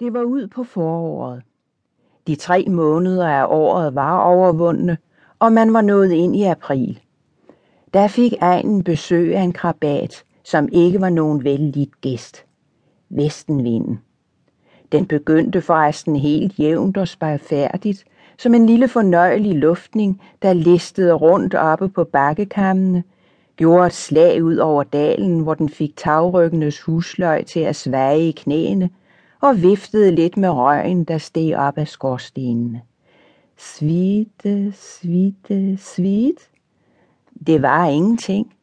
Det var ud på foråret. De tre måneder af året var overvundne, og man var nået ind i april. Der fik egnen besøg af en krabat, som ikke var nogen vellidt gæst. Vestenvinden. Den begyndte forresten helt jævnt og spejfærdigt, som en lille fornøjelig luftning, der listede rundt oppe på bakkekammene, gjorde et slag ud over dalen, hvor den fik tagryggenes husløg til at svage i knæene, og viftede lidt med røgen, der steg op af skorstenene. Svite, svite, svit. Det var ingenting.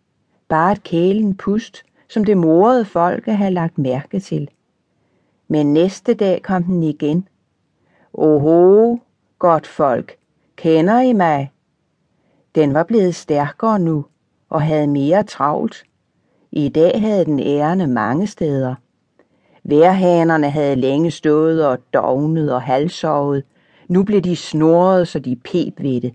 Bare et kælen pust, som det morede folk havde lagt mærke til. Men næste dag kom den igen. Oho, godt folk, kender I mig? Den var blevet stærkere nu og havde mere travlt. I dag havde den ærende mange steder. Værhanerne havde længe stået og dognet og halsovet. Nu blev de snoret, så de peb ved det.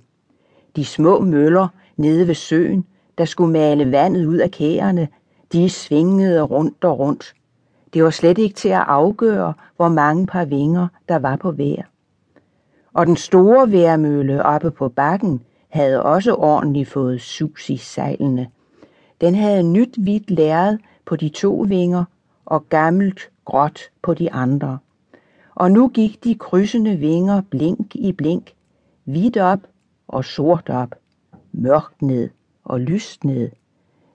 De små møller nede ved søen, der skulle male vandet ud af kærene, de svingede rundt og rundt. Det var slet ikke til at afgøre, hvor mange par vinger der var på hver. Og den store værmølle oppe på bakken havde også ordentligt fået sus i sejlene. Den havde nyt hvidt lærred på de to vinger og gammelt gråt på de andre. Og nu gik de krydsende vinger blink i blink, hvidt op og sort op, mørkt ned og lyst ned.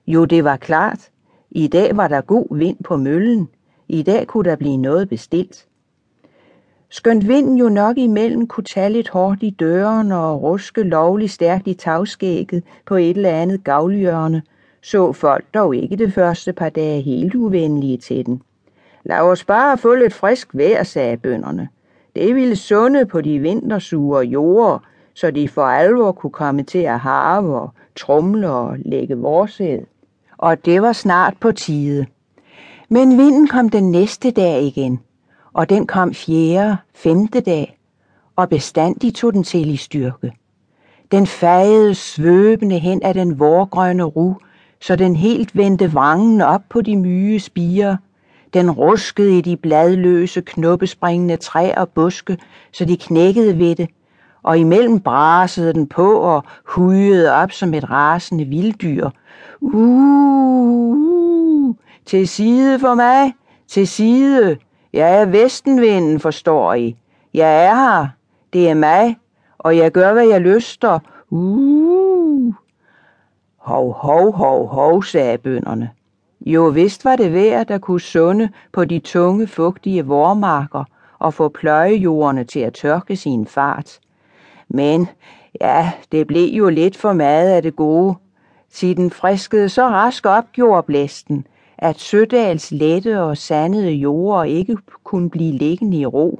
Jo, det var klart. I dag var der god vind på møllen. I dag kunne der blive noget bestilt. Skønt vinden jo nok imellem kunne tage lidt hårdt i døren og ruske lovligt stærkt i tagskægget på et eller andet gavlhjørne, så folk dog ikke det første par dage helt uvenlige til den. Lad os bare få lidt frisk vejr, sagde bønderne. Det ville sunde på de vintersure jorder, så de for alvor kunne komme til at harve og trumle og lægge vorsæd. Og det var snart på tide. Men vinden kom den næste dag igen, og den kom fjerde, femte dag, og bestandig tog den til i styrke. Den fejede svøbende hen af den vorgrønne ru, så den helt vendte vrangen op på de myge spiger. Den ruskede i de bladløse, knuppespringende træer og buske, så de knækkede ved det, og imellem brasede den på og hujede op som et rasende vilddyr. Uh, uh, til side for mig, til side. Jeg er vestenvinden, forstår I. Jeg er her. Det er mig, og jeg gør, hvad jeg lyster. Uh. Hov, hov, hov, hov, sagde bønderne. Jo, vist var det værd, der kunne sunde på de tunge, fugtige vormarker og få pløjejordene til at tørke sin fart. Men ja, det blev jo lidt for meget af det gode. Sig den friskede så rask op, gjorde blæsten, at Sødals lette og sandede jord ikke kunne blive liggende i ro.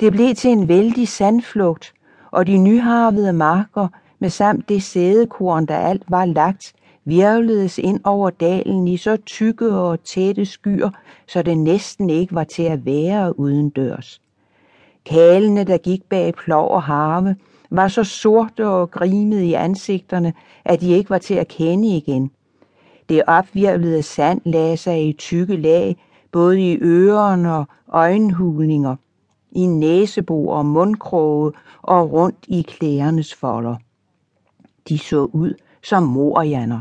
Det blev til en vældig sandflugt, og de nyharvede marker med samt det sædekorn, der alt var lagt, virvledes ind over dalen i så tykke og tætte skyer, så det næsten ikke var til at være uden dørs. Kalene, der gik bag plov og harve, var så sorte og grimede i ansigterne, at de ikke var til at kende igen. Det opvirvlede sand lagde sig i tykke lag, både i ørerne og øjenhulninger, i næsebo og mundkroge og rundt i klædernes folder. De så ud som morjaner.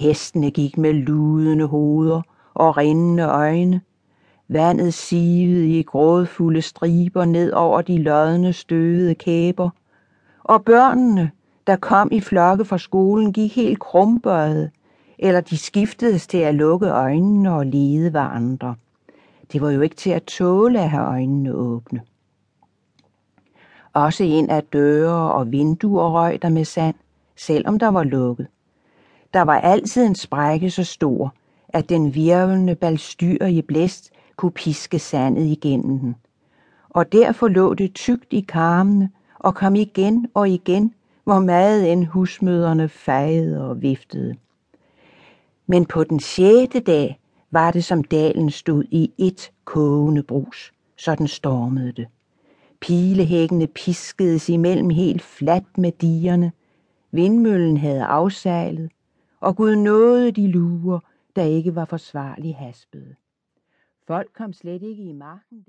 Hestene gik med ludende hoveder og rindende øjne. Vandet sivede i grådfulde striber ned over de lodne støvede kæber. Og børnene, der kom i flokke fra skolen, gik helt krumbøjet, eller de skiftedes til at lukke øjnene og lede hverandre. Det var jo ikke til at tåle at have øjnene åbne. Også ind ad døre og vinduer røg der med sand, selvom der var lukket. Der var altid en sprække så stor, at den virvlende balstyrige blæst kunne piske sandet igennem den. Og derfor lå det tykt i karmene og kom igen og igen, hvor meget end husmøderne fejede og viftede. Men på den sjette dag var det, som dalen stod i et kogende brus, så den stormede det. Pilehækkene piskedes imellem helt fladt med digerne. Vindmøllen havde afsejlet, og Gud nåede de luer, der ikke var forsvarlig haspede. Folk kom slet ikke i marken.